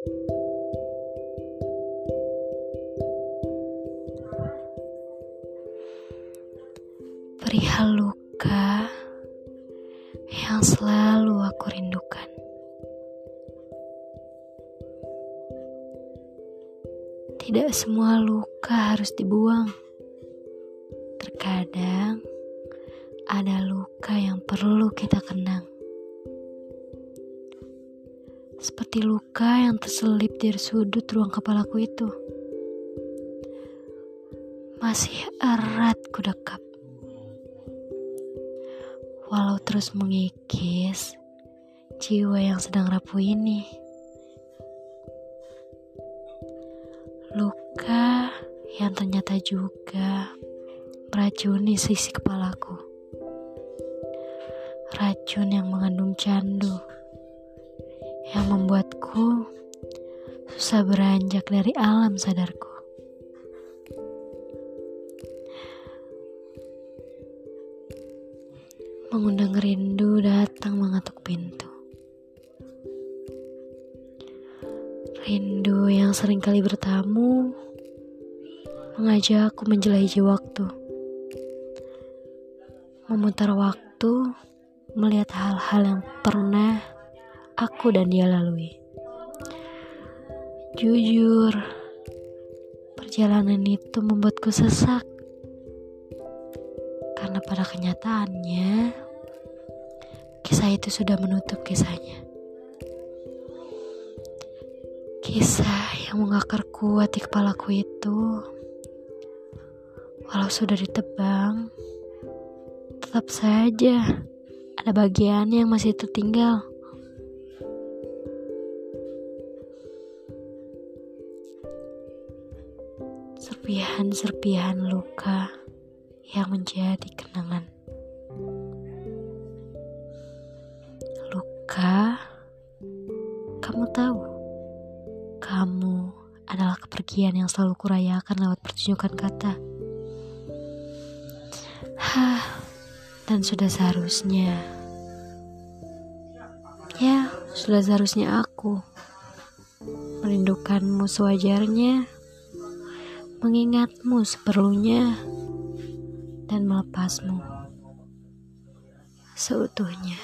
Perihal luka yang selalu aku rindukan. Tidak semua luka harus dibuang. Terkadang ada luka yang perlu kita kenang. Seperti luka yang terselip dari sudut ruang kepalaku itu. Masih erat ku dekap. Walau terus mengikis jiwa yang sedang rapuh ini. Luka yang ternyata juga meracuni sisi kepalaku. Racun yang mengandung candu yang membuatku susah beranjak dari alam sadarku. Mengundang rindu datang mengetuk pintu. Rindu yang sering kali bertamu mengajakku menjelajahi waktu. Memutar waktu, melihat hal-hal yang pernah aku dan dia lalui. Jujur, perjalanan itu membuatku sesak. Karena pada kenyataannya, kisah itu sudah menutup kisahnya. Kisah yang mengakar kuat di kepalaku itu, walau sudah ditebang, tetap saja ada bagian yang masih tertinggal. Serpihan-serpihan luka yang menjadi kenangan. Luka, kamu tahu kamu adalah kepergian yang selalu kurayakan lewat pertunjukan kata. Hah, dan sudah seharusnya. Ya, sudah seharusnya aku merindukanmu sewajarnya, mengingatmu seperlunya, dan melepasmu seutuhnya.